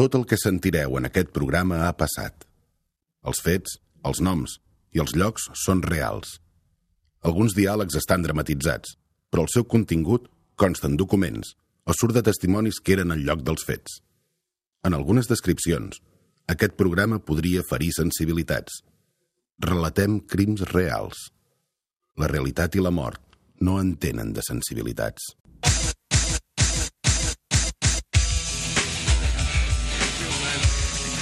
Tot el que sentireu en aquest programa ha passat. Els fets, els noms i els llocs són reals. Alguns diàlegs estan dramatitzats, però el seu contingut consta en documents o surt de testimonis que eren al lloc dels fets. En algunes descripcions, aquest programa podria ferir sensibilitats. Relatem crims reals. La realitat i la mort no entenen de sensibilitats.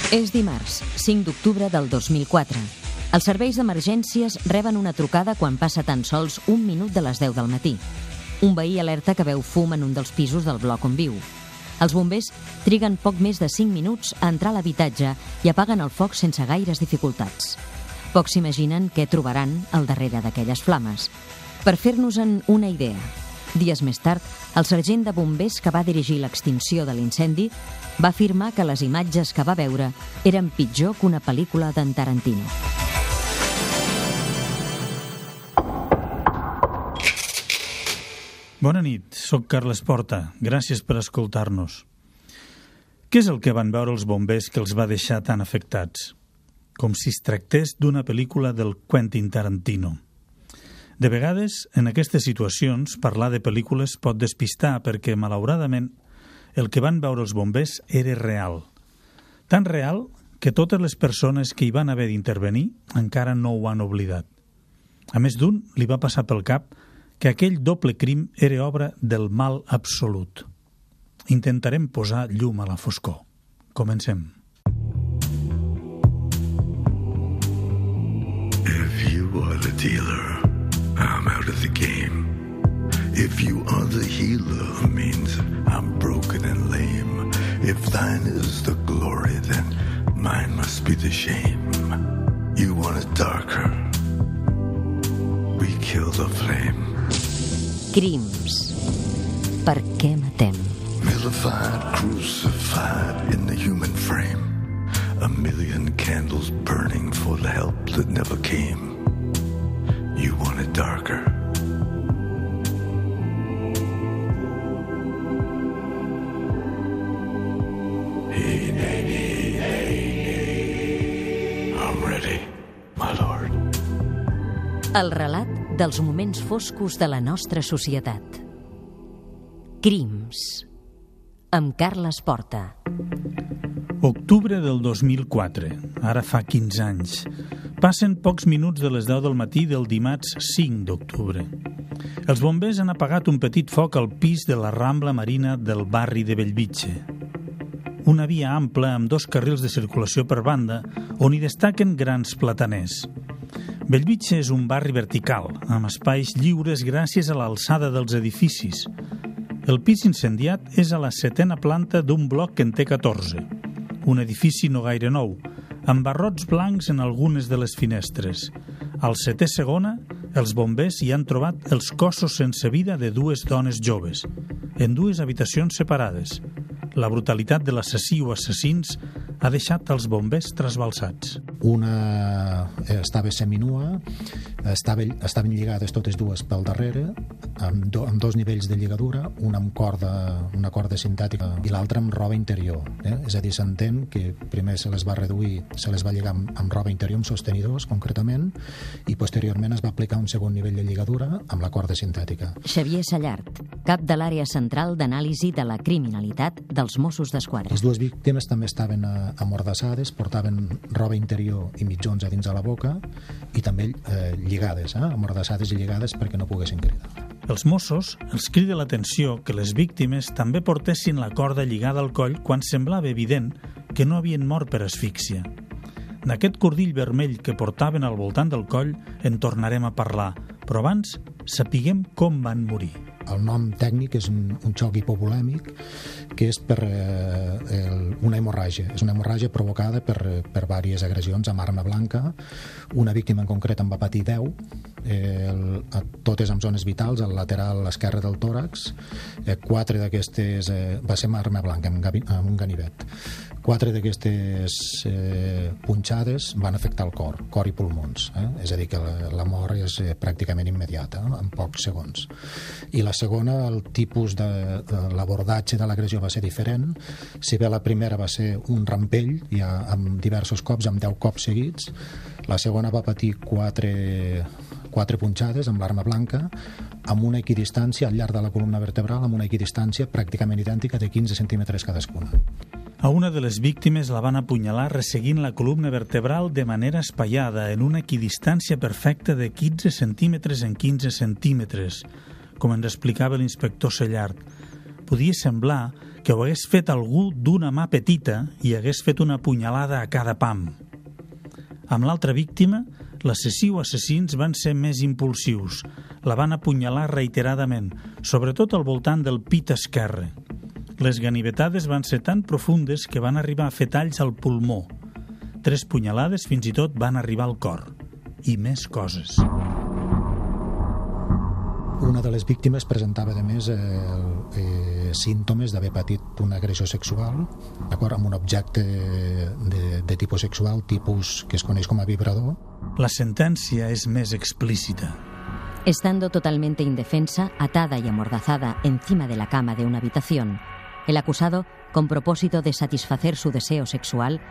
És dimarts, 5 d'octubre del 2004. Els serveis d'emergències reben una trucada quan passa tan sols un minut de les 10 del matí. Un veí alerta que veu fum en un dels pisos del bloc on viu. Els bombers triguen poc més de 5 minuts a entrar a l'habitatge i apaguen el foc sense gaires dificultats. Pocs s'imaginen què trobaran al darrere d'aquelles flames. Per fer-nos-en una idea, dies més tard, el sergent de bombers que va dirigir l'extinció de l'incendi va afirmar que les imatges que va veure eren pitjor que una pel·lícula d'en Tarantino. Bona nit, sóc Carles Porta. Gràcies per escoltar-nos. Què és el que van veure els bombers que els va deixar tan afectats? Com si es tractés d'una pel·lícula del Quentin Tarantino. De vegades, en aquestes situacions, parlar de pel·lícules pot despistar perquè, malauradament, el que van veure els bombers era real. Tan real que totes les persones que hi van haver d'intervenir encara no ho han oblidat. A més d'un, li va passar pel cap que aquell doble crim era obra del mal absolut. Intentarem posar llum a la foscor. Comencem. If you are the dealer, the game. If you are the healer, means I'm broken and lame. If thine is the glory, then mine must be the shame. You want it darker. We kill the flame. Crims. Per què matem? Vilified, crucified in the human frame. A million candles burning for the help that never came. You want it darker. El relat dels moments foscos de la nostra societat. Crims. Amb Carles Porta. Octubre del 2004, ara fa 15 anys. Passen pocs minuts de les 10 del matí del dimarts 5 d'octubre. Els bombers han apagat un petit foc al pis de la Rambla Marina del barri de Bellvitge. Una via ampla amb dos carrils de circulació per banda on hi destaquen grans plataners. Bellvitge és un barri vertical, amb espais lliures gràcies a l'alçada dels edificis. El pis incendiat és a la setena planta d'un bloc que en té 14, un edifici no gaire nou, amb barrots blancs en algunes de les finestres. Al setè segona, els bombers hi han trobat els cossos sense vida de dues dones joves, en dues habitacions separades. La brutalitat de l'assassí o assassins ha deixat els bombers trasbalsats. Una eh, estava seminua, estava, estaven lligades totes dues pel darrere, amb, do, amb dos nivells de lligadura, una amb corda, una corda sintètica i l'altra amb roba interior. Eh? És a dir, s'entén que primer se les va reduir, se les va lligar amb, amb roba interior, amb sostenidors, concretament, i posteriorment es va aplicar un segon nivell de lligadura amb la corda sintètica. Xavier Sallart, cap de l'àrea central d'anàlisi de la criminalitat dels Mossos d'Esquadra. Les dues víctimes també estaven eh, amordassades, portaven roba interior i mitjons a dins de la boca i també eh, lligades, eh, amordassades i lligades perquè no poguessin cridar. Els Mossos els crida l'atenció que les víctimes també portessin la corda lligada al coll quan semblava evident que no havien mort per asfíxia. D'aquest cordill vermell que portaven al voltant del coll en tornarem a parlar, però abans sapiguem com van morir. El nom tècnic és un, un xoc hipopolèmic que és per eh, el, una hemorràgia. És una hemorràgia provocada per, per diverses agressions amb arma blanca. Una víctima en concret en va patir 10 eh, el, totes amb zones vitals, al lateral esquerre del tòrax. Eh, quatre d'aquestes eh, va ser amb arma blanca, amb, amb un ganivet. Quatre d'aquestes eh, punxades van afectar el cor, cor i pulmons. Eh? És a dir, que la, la mort és eh, pràcticament immediata, eh? en pocs segons. I la segona, el tipus de, de l'abordatge de l'agressió va ser diferent. Si bé la primera va ser un rampell, ja amb diversos cops, amb 10 cops seguits, la segona va patir quatre, quatre punxades amb l'arma blanca, amb una equidistància al llarg de la columna vertebral, amb una equidistància pràcticament idèntica de 15 centímetres cadascuna. A una de les víctimes la van apunyalar resseguint la columna vertebral de manera espaiada en una equidistància perfecta de 15 centímetres en 15 centímetres, com ens explicava l'inspector Sellart. Podia semblar que ho hagués fet algú d'una mà petita i hagués fet una punyalada a cada pam. Amb l'altra víctima, l'assassí o assassins van ser més impulsius. La van apunyalar reiteradament, sobretot al voltant del pit esquerre. Les ganivetades van ser tan profundes que van arribar a fer talls al pulmó. Tres punyalades fins i tot van arribar al cor. I més coses. Una de les víctimes presentava, de més, eh, eh, símptomes d'haver patit una agressió sexual d'acord amb un objecte de, de tipus sexual, tipus que es coneix com a vibrador. La sentència és més explícita. Estando totalmente indefensa, atada y amordazada encima de la cama de una habitación, El acusado, con propósito de satisfacer su deseo sexual,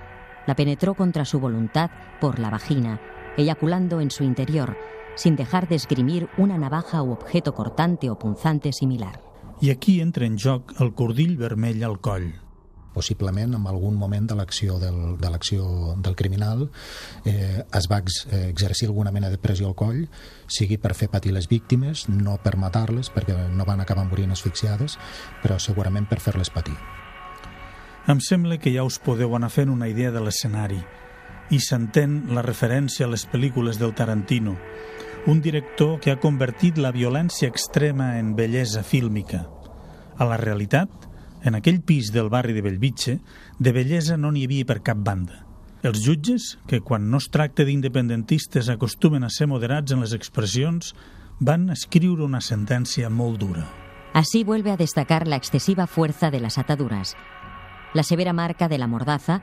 la penetró contra su voluntad por la vagina, eyaculando en su interior, sin dejar de esgrimir una navaja u objeto cortante o punzante similar. I aquí entra en joc el cordill vermell al possiblement en algun moment de l'acció del, de l'acció del criminal eh, es va ex, eh, exercir alguna mena de pressió al coll, sigui per fer patir les víctimes, no per matar-les, perquè no van acabar morint asfixiades, però segurament per fer-les patir. Em sembla que ja us podeu anar fent una idea de l'escenari i s'entén la referència a les pel·lícules del Tarantino, un director que ha convertit la violència extrema en bellesa fílmica. A la realitat, en aquell pis del barri de Bellvitge, de bellesa no n'hi havia per cap banda. Els jutges, que quan no es tracta d'independentistes acostumen a ser moderats en les expressions, van escriure una sentència molt dura. Así vuelve a destacar la excesiva fuerza de las ataduras, la severa marca de la mordaza,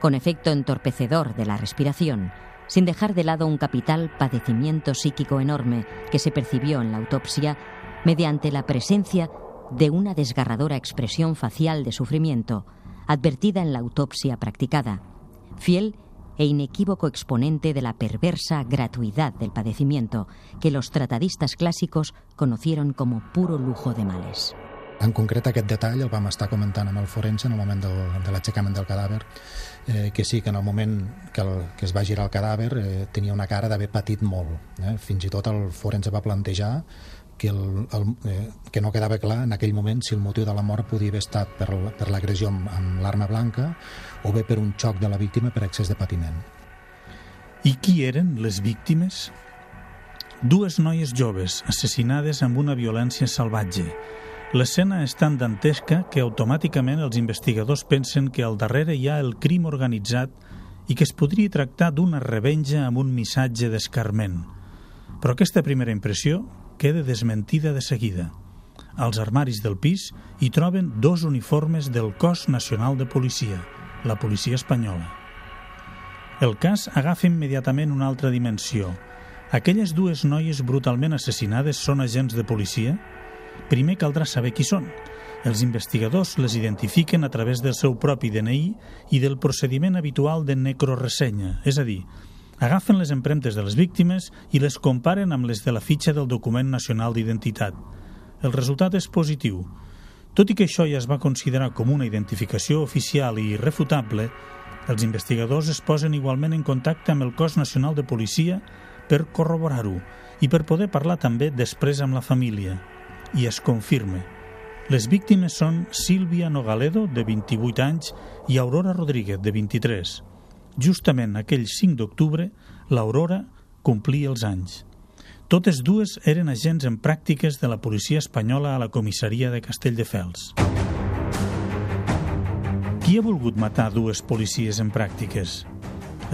con efecto entorpecedor de la respiración, sin dejar de lado un capital padecimiento psíquico enorme que se percibió en la autopsia mediante la presencia de una desgarradora expresión facial de sufrimiento, advertida en la autopsia practicada, fiel e inequívoco exponente de la perversa gratuidad del padecimiento que los tratadistas clàssicos conocieron como puro lujo de males. En concret, aquest detall el vam estar comentant amb el forense en el moment del, de l'aixecament del cadàver, eh, que sí que en el moment que, el, que es va girar el cadàver eh, tenia una cara d'haver patit molt. Eh? Fins i tot el forense va plantejar que, el, el, eh, que no quedava clar en aquell moment si el motiu de la mort podia haver estat per, per l'agressió amb, amb l'arma blanca o bé per un xoc de la víctima per excés de patiment. I qui eren les víctimes? Dues noies joves assassinades amb una violència salvatge. L'escena és tan dantesca que automàticament els investigadors pensen que al darrere hi ha el crim organitzat i que es podria tractar d'una revenja amb un missatge d'escarment. Però aquesta primera impressió queda desmentida de seguida. Als armaris del pis hi troben dos uniformes del Cos Nacional de Policia, la policia espanyola. El cas agafa immediatament una altra dimensió. Aquelles dues noies brutalment assassinades són agents de policia? Primer caldrà saber qui són. Els investigadors les identifiquen a través del seu propi DNI i del procediment habitual de necroressenya, és a dir, Agafen les empremtes de les víctimes i les comparen amb les de la fitxa del document nacional d'identitat. El resultat és positiu. Tot i que això ja es va considerar com una identificació oficial i irrefutable, els investigadors es posen igualment en contacte amb el cos nacional de policia per corroborar-ho i per poder parlar també després amb la família. I es confirma. Les víctimes són Sílvia Nogaledo, de 28 anys, i Aurora Rodríguez, de 23. Justament aquell 5 d'octubre, l'Aurora complia els anys. Totes dues eren agents en pràctiques de la policia espanyola a la comissaria de Castelldefels. Qui ha volgut matar dues policies en pràctiques?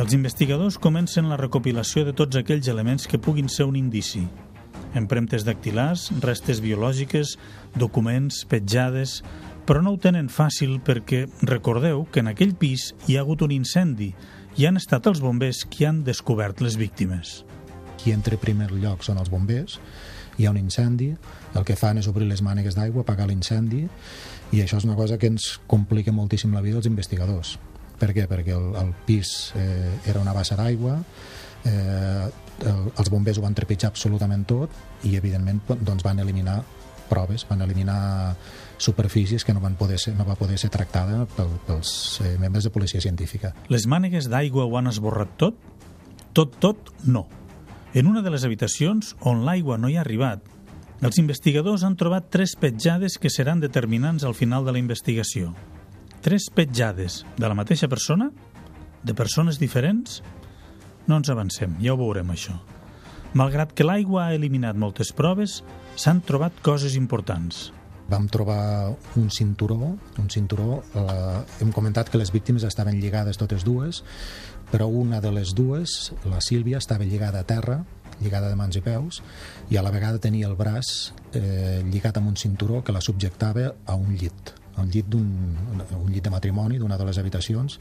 Els investigadors comencen la recopilació de tots aquells elements que puguin ser un indici. Empremtes dactilars, restes biològiques, documents, petjades... Però no ho tenen fàcil perquè recordeu que en aquell pis hi ha hagut un incendi i han estat els bombers qui han descobert les víctimes. Qui entra a primer lloc són els bombers, hi ha un incendi, el que fan és obrir les mànegues d'aigua, apagar l'incendi, i això és una cosa que ens complica moltíssim la vida als investigadors. Per què? Perquè el, el pis eh, era una bassa d'aigua, eh, el, els bombers ho van trepitjar absolutament tot i, evidentment, doncs van eliminar proves, van eliminar superfícies que no van poder ser, no va poder ser tractada pel, pels eh, membres de policia científica. Les mànegues d'aigua ho han esborrat tot? Tot, tot, no. En una de les habitacions on l'aigua no hi ha arribat, els investigadors han trobat tres petjades que seran determinants al final de la investigació. Tres petjades de la mateixa persona? De persones diferents? No ens avancem, ja ho veurem això. Malgrat que l'aigua ha eliminat moltes proves, s'han trobat coses importants. Vam trobar un cinturó, un cinturó, eh, hem comentat que les víctimes estaven lligades totes dues, però una de les dues, la Sílvia, estava lligada a terra, lligada de mans i peus, i a la vegada tenia el braç eh, lligat amb un cinturó que la subjectava a un llit un llit, un, un llit de matrimoni d'una de les habitacions.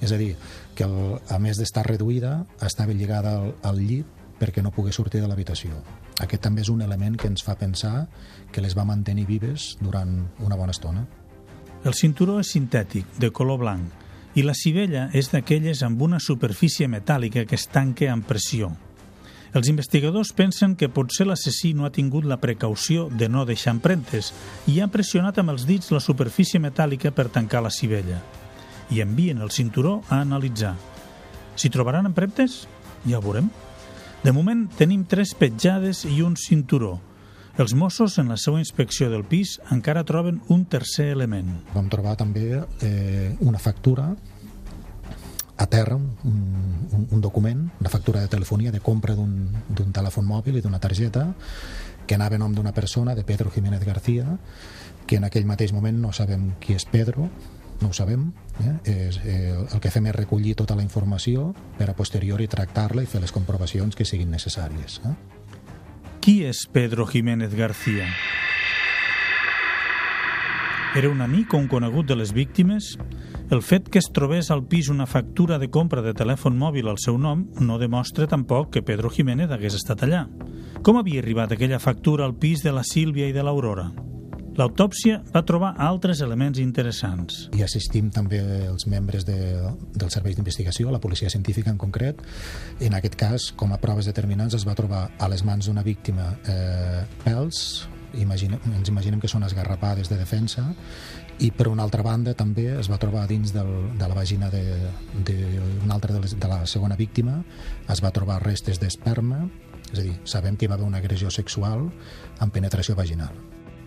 És a dir, que el, a més d'estar reduïda estava lligada al, al llit perquè no pogués sortir de l'habitació. Aquest també és un element que ens fa pensar que les va mantenir vives durant una bona estona. El cinturó és sintètic, de color blanc, i la civella és d'aquelles amb una superfície metàl·lica que es tanca amb pressió. Els investigadors pensen que potser l'assassí no ha tingut la precaució de no deixar empremtes i ha pressionat amb els dits la superfície metàl·lica per tancar la civella. I envien el cinturó a analitzar. S'hi trobaran empremtes? Ja ho veurem. De moment tenim tres petjades i un cinturó. Els Mossos, en la seva inspecció del pis, encara troben un tercer element. Vam trobar també eh, una factura a terra, un, un, un document, una factura de telefonia de compra d'un telèfon mòbil i d'una targeta que anava a nom d'una persona, de Pedro Jiménez García, que en aquell mateix moment no sabem qui és Pedro, no ho sabem. Eh? És, eh, el que fem és recollir tota la informació per a posteriori tractar-la i fer les comprovacions que siguin necessàries. Eh? Qui és Pedro Jiménez García? Era un amic o un conegut de les víctimes? El fet que es trobés al pis una factura de compra de telèfon mòbil al seu nom no demostra tampoc que Pedro Jiménez hagués estat allà. Com havia arribat aquella factura al pis de la Sílvia i de l'Aurora? L'autòpsia va trobar altres elements interessants. I assistim també els membres de, dels serveis d'investigació, la policia científica en concret. En aquest cas, com a proves determinants, es va trobar a les mans d'una víctima eh, pèls, imaginem, ens imaginem que són esgarrapades de defensa, i per una altra banda també es va trobar dins del, de la vagina d'una altra de, les, de la segona víctima, es va trobar restes d'esperma, és a dir, sabem que hi va haver una agressió sexual amb penetració vaginal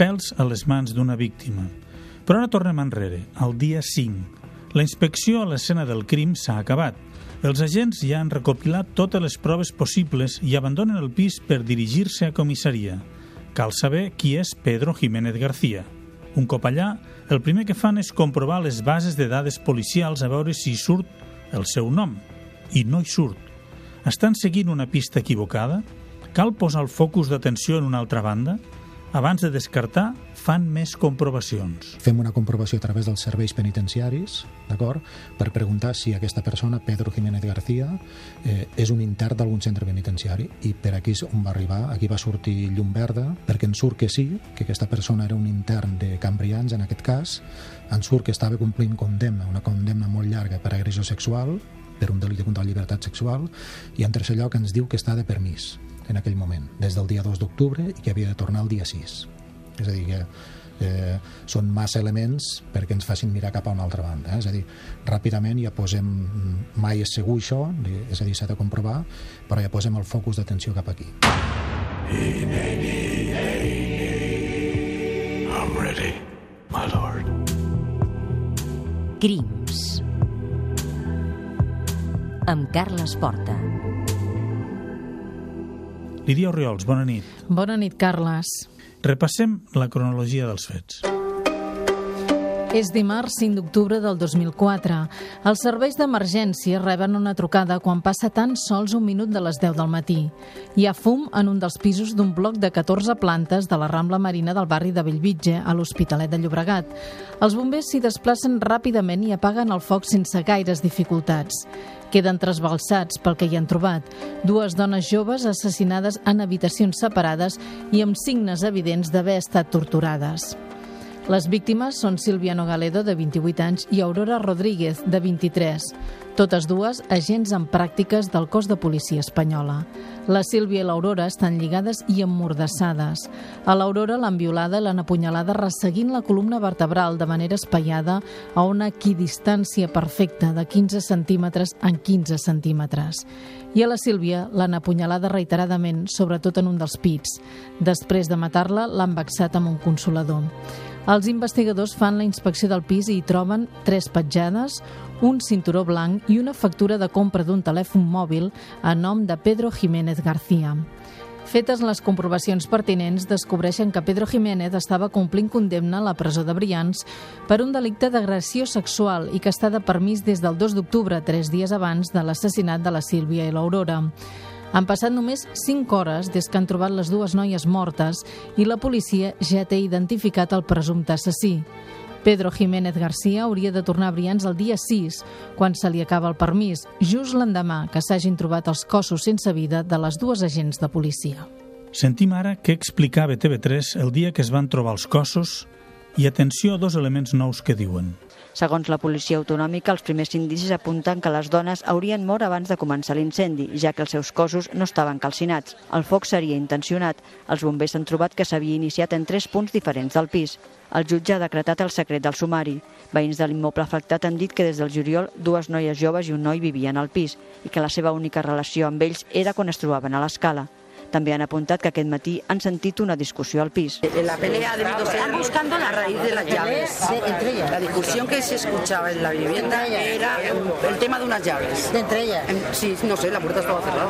pèls a les mans d'una víctima. Però ara tornem enrere, al dia 5. La inspecció a l'escena del crim s'ha acabat. Els agents ja han recopilat totes les proves possibles i abandonen el pis per dirigir-se a comissaria. Cal saber qui és Pedro Jiménez García. Un cop allà, el primer que fan és comprovar les bases de dades policials a veure si surt el seu nom. I no hi surt. Estan seguint una pista equivocada? Cal posar el focus d'atenció en una altra banda? Abans de descartar, fan més comprovacions. Fem una comprovació a través dels serveis penitenciaris, d'acord?, per preguntar si aquesta persona, Pedro Jiménez García, eh, és un intern d'algun centre penitenciari. I per aquí on va arribar, aquí va sortir llum verda, perquè en surt que sí, que aquesta persona era un intern de Cambrians, en aquest cas, en surt que estava complint condemna, una condemna molt llarga per agressió sexual, per un delicte contra la llibertat sexual, i en tercer lloc ens diu que està de permís en aquell moment, des del dia 2 d'octubre i que havia de tornar el dia 6. És a dir, que eh, són massa elements perquè ens facin mirar cap a una altra banda. Eh? És a dir, ràpidament ja posem, mai és segur això, és a dir, s'ha de comprovar, però ja posem el focus d'atenció cap aquí. I'm ready, my lord. Crims amb Carles Porta. Lídia Oriols, bona nit. Bona nit, Carles. Repassem la cronologia dels fets. És dimarts 5 d'octubre del 2004. Els serveis d'emergència reben una trucada quan passa tan sols un minut de les 10 del matí. Hi ha fum en un dels pisos d'un bloc de 14 plantes de la Rambla Marina del barri de Bellvitge, a l'Hospitalet de Llobregat. Els bombers s'hi desplacen ràpidament i apaguen el foc sense gaires dificultats. Queden trasbalsats pel que hi han trobat. Dues dones joves assassinades en habitacions separades i amb signes evidents d'haver estat torturades. Les víctimes són Sílvia Nogaledo, de 28 anys, i Aurora Rodríguez, de 23. Totes dues agents en pràctiques del cos de policia espanyola. La Sílvia i l'Aurora estan lligades i emmordassades. A l'Aurora l'han violada i l'han apunyalada resseguint la columna vertebral de manera espaiada a una equidistància perfecta de 15 centímetres en 15 centímetres. I a la Sílvia l'han apunyalada reiteradament, sobretot en un dels pits. Després de matar-la, l'han vexat amb un consolador. Els investigadors fan la inspecció del pis i hi troben tres petjades, un cinturó blanc i una factura de compra d'un telèfon mòbil a nom de Pedro Jiménez García. Fetes les comprovacions pertinents, descobreixen que Pedro Jiménez estava complint condemna a la presó de Brians per un delicte d'agressió sexual i que està de permís des del 2 d'octubre, tres dies abans de l'assassinat de la Sílvia i l'Aurora. Han passat només 5 hores des que han trobat les dues noies mortes i la policia ja té identificat el presumpte assassí. Pedro Jiménez García hauria de tornar a Brians el dia 6, quan se li acaba el permís, just l'endemà que s'hagin trobat els cossos sense vida de les dues agents de policia. Sentim ara què explicava TV3 el dia que es van trobar els cossos i atenció a dos elements nous que diuen. Segons la policia autonòmica, els primers indicis apunten que les dones haurien mort abans de començar l'incendi, ja que els seus cossos no estaven calcinats. El foc seria intencionat. Els bombers han trobat que s'havia iniciat en tres punts diferents del pis. El jutge ha decretat el secret del sumari. Veïns de l'immoble afectat han dit que des del juliol dues noies joves i un noi vivien al pis i que la seva única relació amb ells era quan es trobaven a l'escala. També han apuntat que aquest matí han sentit una discussió al pis. La pelea ha debido ser buscando la raíz de las llaves. entre ellas. La discusión que se escuchaba en la vivienda era el tema de unas llaves. Entre ellas. Sí, no sé, la puerta estaba cerrada.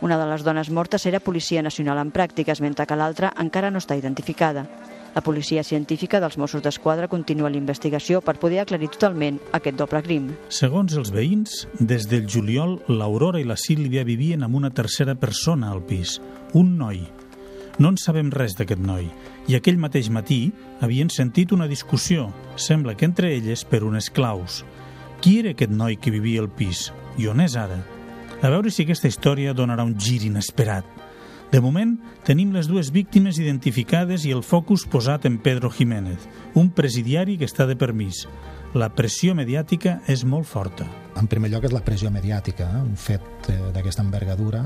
Una de les dones mortes era policia nacional en pràctiques, mentre que l'altra encara no està identificada. La policia científica dels Mossos d'Esquadra continua l'investigació per poder aclarir totalment aquest doble crim. Segons els veïns, des del juliol, l'Aurora i la Sílvia vivien amb una tercera persona al pis, un noi. No en sabem res d'aquest noi, i aquell mateix matí havien sentit una discussió, sembla que entre elles per unes claus. Qui era aquest noi que vivia al pis? I on és ara? A veure si aquesta història donarà un gir inesperat. De moment, tenim les dues víctimes identificades i el focus posat en Pedro Jiménez, un presidiari que està de permís. La pressió mediàtica és molt forta. En primer lloc és la pressió mediàtica, eh? un fet eh, d'aquesta envergadura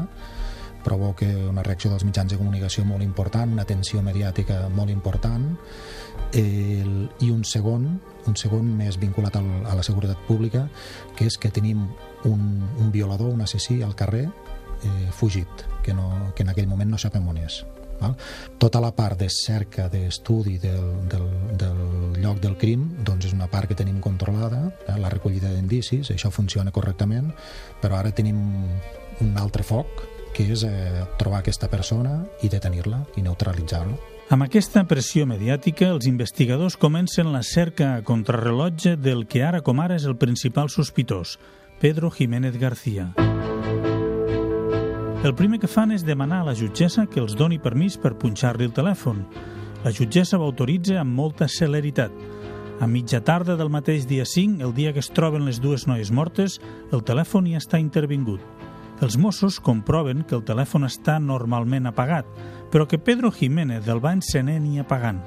provoca una reacció dels mitjans de comunicació molt important, una tensió mediàtica molt important, el, i un segon, un segon més vinculat al, a la seguretat pública, que és que tenim un, un violador, un assassí al carrer, eh, fugit, que, no, que en aquell moment no sabem on és. Val? Tota la part de cerca, d'estudi del, del, del lloc del crim doncs és una part que tenim controlada, eh? la recollida d'indicis, això funciona correctament, però ara tenim un altre foc, que és eh, trobar aquesta persona i detenir-la i neutralitzar-la. Amb aquesta pressió mediàtica, els investigadors comencen la cerca a contrarrellotge del que ara com ara és el principal sospitós, Pedro Jiménez García. El primer que fan és demanar a la jutgessa que els doni permís per punxar-li el telèfon. La jutgessa ho autoritza amb molta celeritat. A mitja tarda del mateix dia 5, el dia que es troben les dues noies mortes, el telèfon ja està intervingut. Els Mossos comproven que el telèfon està normalment apagat, però que Pedro Jiménez el va encenent i apagant.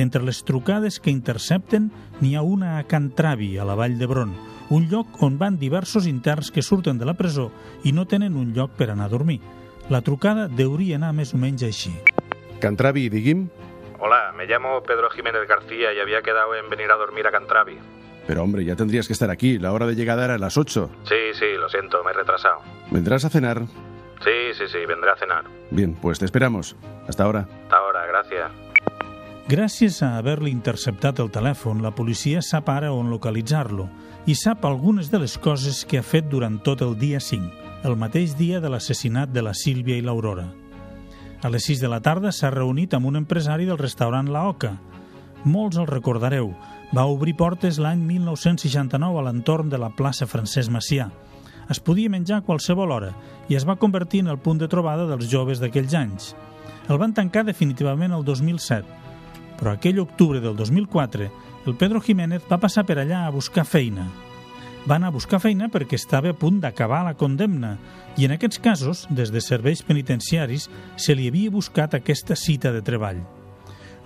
Entre les trucades que intercepten n'hi ha una a Can Travi, a la Vall d'Hebron, un lloc on van diversos interns que surten de la presó i no tenen un lloc per anar a dormir. La trucada deuria anar més o menys així. Cantravi, digui'm. Hola, me llamo Pedro Jiménez García y había quedado en venir a dormir a Cantravi. Pero hombre, ya tendrías que estar aquí. La hora de llegada era a las 8. Sí, sí, lo siento, me he retrasado. ¿Vendrás a cenar? Sí, sí, sí, vendré a cenar. Bien, pues te esperamos. Hasta ahora. Hasta ahora, gracias. Gràcies a haver-li interceptat el telèfon, la policia sap ara on localitzar-lo i sap algunes de les coses que ha fet durant tot el dia 5, el mateix dia de l'assassinat de la Sílvia i l'Aurora. A les 6 de la tarda s'ha reunit amb un empresari del restaurant La Oca. Molts el recordareu, Va obrir portes l'any 1969 a l'entorn de la plaça Francesc Macià. Es podia menjar a qualsevol hora i es va convertir en el punt de trobada dels joves d'aquells anys. El van tancar definitivament el 2007, però aquell octubre del 2004 el Pedro Jiménez va passar per allà a buscar feina. Va anar a buscar feina perquè estava a punt d'acabar la condemna i en aquests casos, des de serveis penitenciaris, se li havia buscat aquesta cita de treball.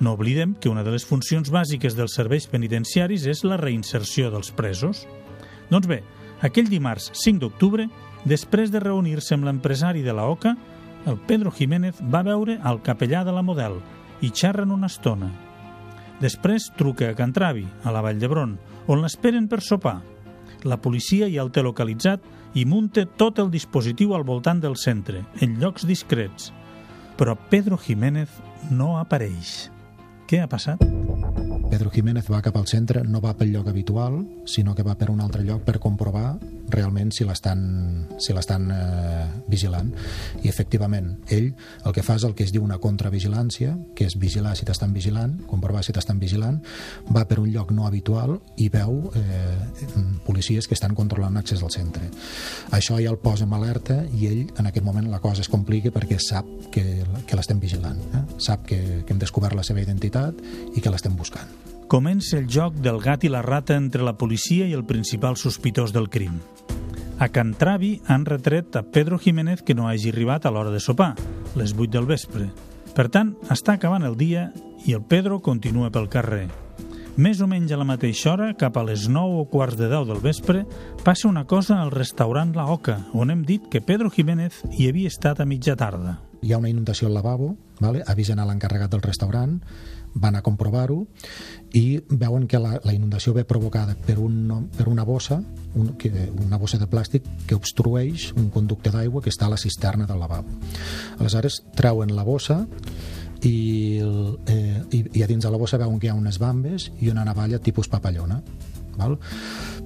No oblidem que una de les funcions bàsiques dels serveis penitenciaris és la reinserció dels presos. Doncs bé, aquell dimarts 5 d'octubre, després de reunir-se amb l'empresari de la OCA, el Pedro Jiménez va veure al capellà de la Model i xerren una estona. Després truca a Cantravi, a la Vall d'Hebron, on l'esperen per sopar. La policia ja el té localitzat i munta tot el dispositiu al voltant del centre, en llocs discrets. Però Pedro Jiménez no apareix. Què ha passat? Pedro Jiménez va cap al centre, no va pel lloc habitual, sinó que va per un altre lloc per comprovar realment si l'estan si l'estan eh, vigilant. I efectivament, ell el que fa és el que es diu una contravigilància, que és vigilar si t'estan vigilant, comprovar si t'estan vigilant, va per un lloc no habitual i veu eh, policies que estan controlant l'accés al centre. Això ja el posa en alerta i ell en aquest moment la cosa es complica perquè sap que, que l'estem vigilant, eh? sap que, que hem descobert la seva identitat i que l'estem buscant. Comença el joc del gat i la rata entre la policia i el principal sospitós del crim. A Cantravi han retret a Pedro Jiménez que no hagi arribat a l'hora de sopar, les 8 del vespre. Per tant, està acabant el dia i el Pedro continua pel carrer. Més o menys a la mateixa hora, cap a les 9 o quarts de 10 del vespre, passa una cosa al restaurant La Oca, on hem dit que Pedro Jiménez hi havia estat a mitja tarda. Hi ha una inundació al lavabo, vale? avisen a l'encarregat del restaurant, van a comprovar-ho i veuen que la, la inundació ve provocada per, un, per una bossa, un, que, una bossa de plàstic que obstrueix un conducte d'aigua que està a la cisterna del lavabo. Aleshores, treuen la bossa i, el, eh, i, i a dins de la bossa veuen que hi ha unes bambes i una navalla tipus papallona. Val?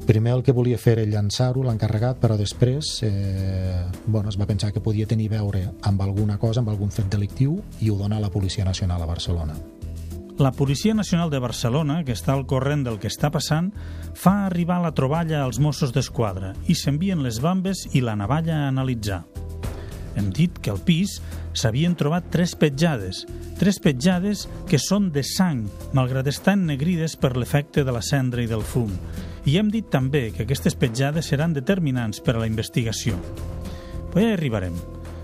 Primer el que volia fer era llançar-ho, l'encarregat, però després eh, bueno, es va pensar que podia tenir veure amb alguna cosa, amb algun fet delictiu, i ho dona a la Policia Nacional a Barcelona. La Policia Nacional de Barcelona, que està al corrent del que està passant, fa arribar la troballa als Mossos d'Esquadra i s'envien les bambes i la navalla a analitzar. Hem dit que al pis s'havien trobat tres petjades, tres petjades que són de sang, malgrat estar ennegrides per l'efecte de la cendra i del fum. I hem dit també que aquestes petjades seran determinants per a la investigació. Però ja hi arribarem.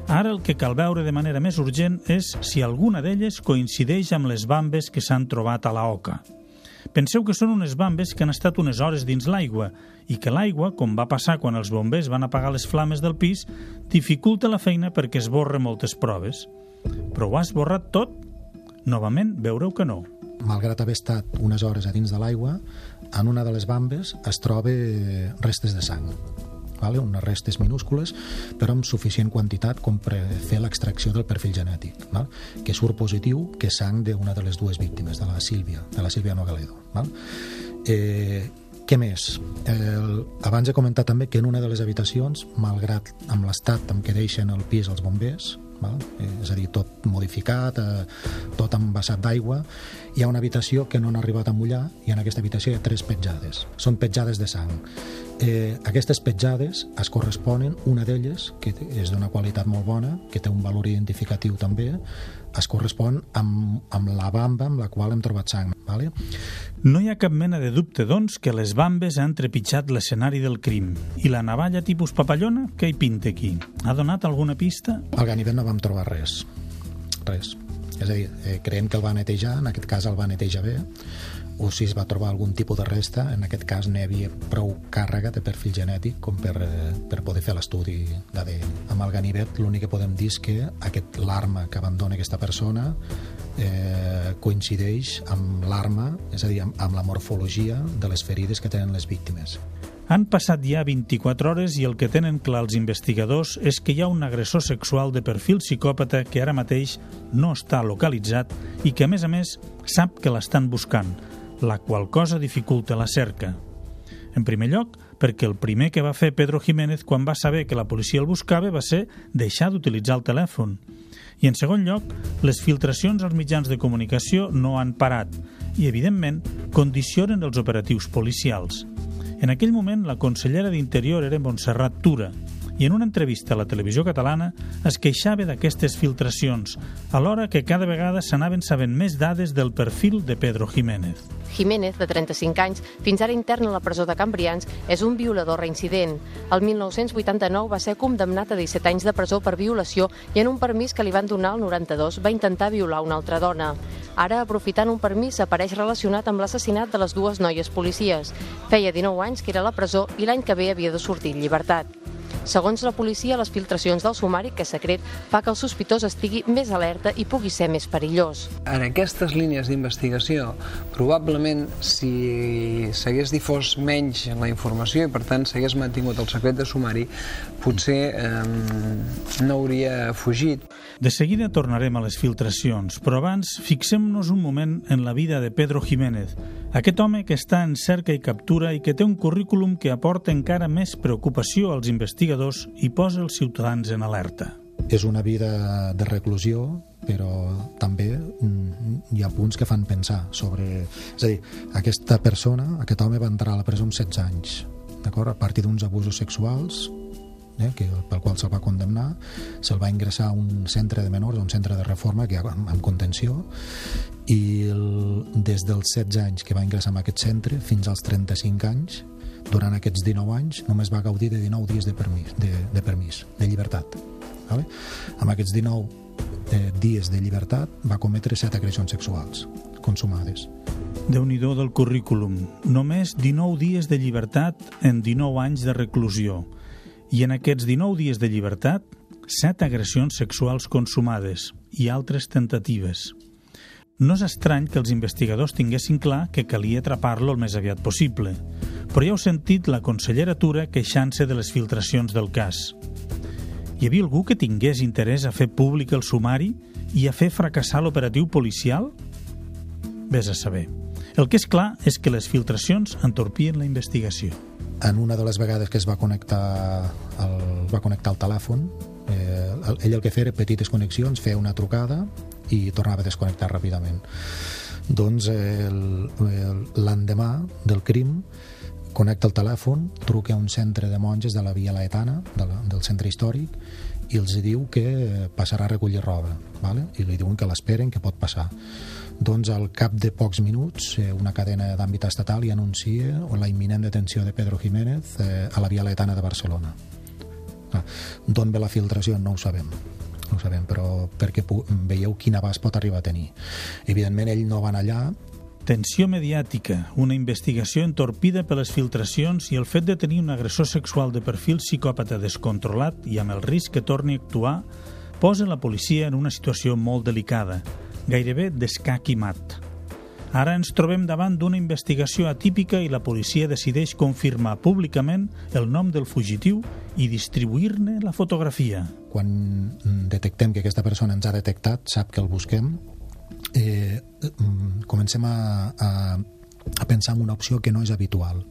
Ara el que cal veure de manera més urgent és si alguna d'elles coincideix amb les bambes que s'han trobat a la oca. Penseu que són unes bambes que han estat unes hores dins l'aigua i que l'aigua, com va passar quan els bombers van apagar les flames del pis, dificulta la feina perquè esborra moltes proves. Però ho ha esborrat tot? Novament, veureu que no. Malgrat haver estat unes hores a dins de l'aigua, en una de les bambes es troba restes de sang vale? unes restes minúscules, però amb suficient quantitat com per fer l'extracció del perfil genètic, val? que surt positiu que és sang d'una de les dues víctimes, de la Sílvia, de la Sílvia Nogaledo. Val? Eh, què més? El, abans he comentat també que en una de les habitacions, malgrat amb l'estat amb què deixen el pis els bombers, val? És a dir, tot modificat, eh, tot envasat d'aigua, hi ha una habitació que no han arribat a mullar i en aquesta habitació hi ha tres petjades. Són petjades de sang. Eh, aquestes petjades es corresponen, una d'elles, que és d'una qualitat molt bona, que té un valor identificatiu també, es correspon amb, amb la bamba amb la qual hem trobat sang. Vale? No hi ha cap mena de dubte, doncs, que les bambes han trepitjat l'escenari del crim. I la navalla tipus papallona, què hi pinta aquí? Ha donat alguna pista? Al ganivet no vam trobar res. Res. És a dir, eh, creiem que el va netejar, en aquest cas el va netejar bé, o si es va trobar algun tipus de resta, en aquest cas n'hi havia prou càrrega de perfil genètic com per, eh, per poder fer l'estudi d'ADN. Amb el ganivet l'únic que podem dir és que aquest l'arma que abandona aquesta persona eh, coincideix amb l'arma, és a dir, amb, amb la morfologia de les ferides que tenen les víctimes. Han passat ja 24 hores i el que tenen clar els investigadors és que hi ha un agressor sexual de perfil psicòpata que ara mateix no està localitzat i que, a més a més, sap que l'estan buscant, la qual cosa dificulta la cerca. En primer lloc, perquè el primer que va fer Pedro Jiménez quan va saber que la policia el buscava va ser deixar d'utilitzar el telèfon. I en segon lloc, les filtracions als mitjans de comunicació no han parat i, evidentment, condicionen els operatius policials. En aquell moment, la consellera d'Interior era Montserrat Tura, i en una entrevista a la televisió catalana es queixava d'aquestes filtracions, alhora que cada vegada s'anaven sabent més dades del perfil de Pedro Jiménez. Jiménez, de 35 anys, fins ara intern a la presó de Cambrians, és un violador reincident. El 1989 va ser condemnat a 17 anys de presó per violació i en un permís que li van donar el 92 va intentar violar una altra dona. Ara, aprofitant un permís, apareix relacionat amb l'assassinat de les dues noies policies. Feia 19 anys que era a la presó i l'any que ve havia de sortir en llibertat. Segons la policia, les filtracions del sumari, que secret, fa que el sospitós estigui més alerta i pugui ser més perillós. En aquestes línies d'investigació, probablement si s'hagués difós menys la informació i per tant s'hagués mantingut el secret de sumari, potser eh, no hauria fugit. De seguida tornarem a les filtracions, però abans fixem-nos un moment en la vida de Pedro Jiménez, aquest home que està en cerca i captura i que té un currículum que aporta encara més preocupació als investigadors i posa els ciutadans en alerta. És una vida de reclusió, però també mm, hi ha punts que fan pensar sobre... És a dir, aquesta persona, aquest home va entrar a la presó amb 16 anys, d'acord? A partir d'uns abusos sexuals eh, que, pel qual se'l va condemnar, se'l va ingressar a un centre de menors, un centre de reforma que amb, amb contenció, i el, des dels 16 anys que va ingressar en aquest centre fins als 35 anys, durant aquests 19 anys, només va gaudir de 19 dies de permís, de, de, permís, de llibertat. Vale? Amb aquests 19 eh, dies de llibertat va cometre 7 agressions sexuals consumades. déu nhi del currículum. Només 19 dies de llibertat en 19 anys de reclusió i en aquests 19 dies de llibertat, 7 agressions sexuals consumades i altres tentatives. No és estrany que els investigadors tinguessin clar que calia atrapar-lo el més aviat possible, però ja heu sentit la consellera Tura queixant-se de les filtracions del cas. Hi havia algú que tingués interès a fer públic el sumari i a fer fracassar l'operatiu policial? Ves a saber. El que és clar és que les filtracions entorpien la investigació en una de les vegades que es va connectar el, va connectar el telèfon eh, ell el que feia era petites connexions feia una trucada i tornava a desconnectar ràpidament doncs l'endemà del crim connecta el telèfon, truca a un centre de monges de la Via Laetana, de la, del centre històric, i els diu que passarà a recollir roba, vale? i li diuen que l'esperen, que pot passar doncs al cap de pocs minuts eh, una cadena d'àmbit estatal i anuncia la imminent detenció de Pedro Jiménez eh, a la Via Letana de Barcelona. D'on ve la filtració no ho sabem no ho sabem, però perquè veieu quin abast pot arribar a tenir. Evidentment, ell no va anar allà Tensió mediàtica, una investigació entorpida per les filtracions i el fet de tenir un agressor sexual de perfil psicòpata descontrolat i amb el risc que torni a actuar posa la policia en una situació molt delicada gairebé d'escac i mat. Ara ens trobem davant d'una investigació atípica i la policia decideix confirmar públicament el nom del fugitiu i distribuir-ne la fotografia. Quan detectem que aquesta persona ens ha detectat, sap que el busquem, eh, mm, comencem a, a, a pensar en una opció que no és habitual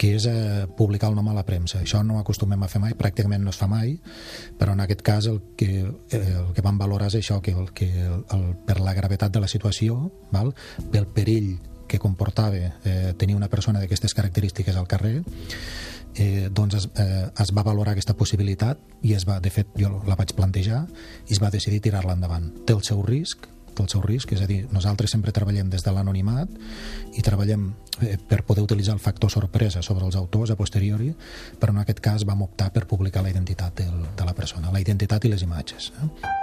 que és eh, publicar el nom a la premsa. Això no ho acostumem a fer mai, pràcticament no es fa mai, però en aquest cas el que, eh, el que vam valorar és això, que, el, que el, el, per la gravetat de la situació, val, pel perill que comportava eh, tenir una persona d'aquestes característiques al carrer, eh, doncs es, eh, es va valorar aquesta possibilitat i es va, de fet jo la vaig plantejar i es va decidir tirar-la endavant. Té el seu risc, el seu risc, és a dir, nosaltres sempre treballem des de l'anonimat i treballem eh, per poder utilitzar el factor sorpresa sobre els autors a posteriori, però en aquest cas vam optar per publicar la identitat de la persona, la identitat i les imatges. Eh?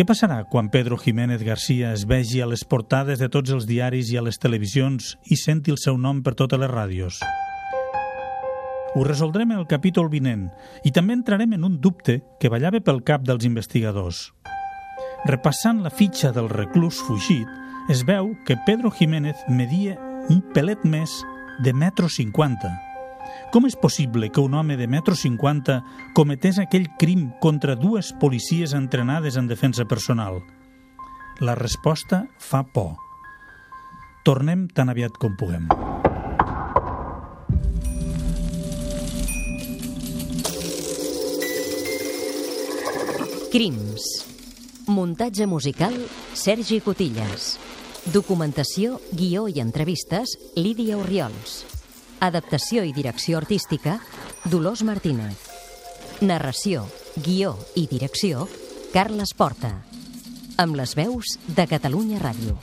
Què passarà quan Pedro Jiménez García es vegi a les portades de tots els diaris i a les televisions i senti el seu nom per totes les ràdios? Ho resoldrem en el capítol vinent i també entrarem en un dubte que ballava pel cap dels investigadors. Repassant la fitxa del reclús fugit, es veu que Pedro Jiménez media un pelet més de metro cinquanta. Com és possible que un home de metro cinquanta cometés aquell crim contra dues policies entrenades en defensa personal? La resposta fa por. Tornem tan aviat com puguem. Crims Muntatge musical, Sergi Cotillas. Documentació, guió i entrevistes, Lídia Oriols. Adaptació i direcció artística, Dolors Martínez. Narració, guió i direcció, Carles Porta. Amb les veus de Catalunya Ràdio.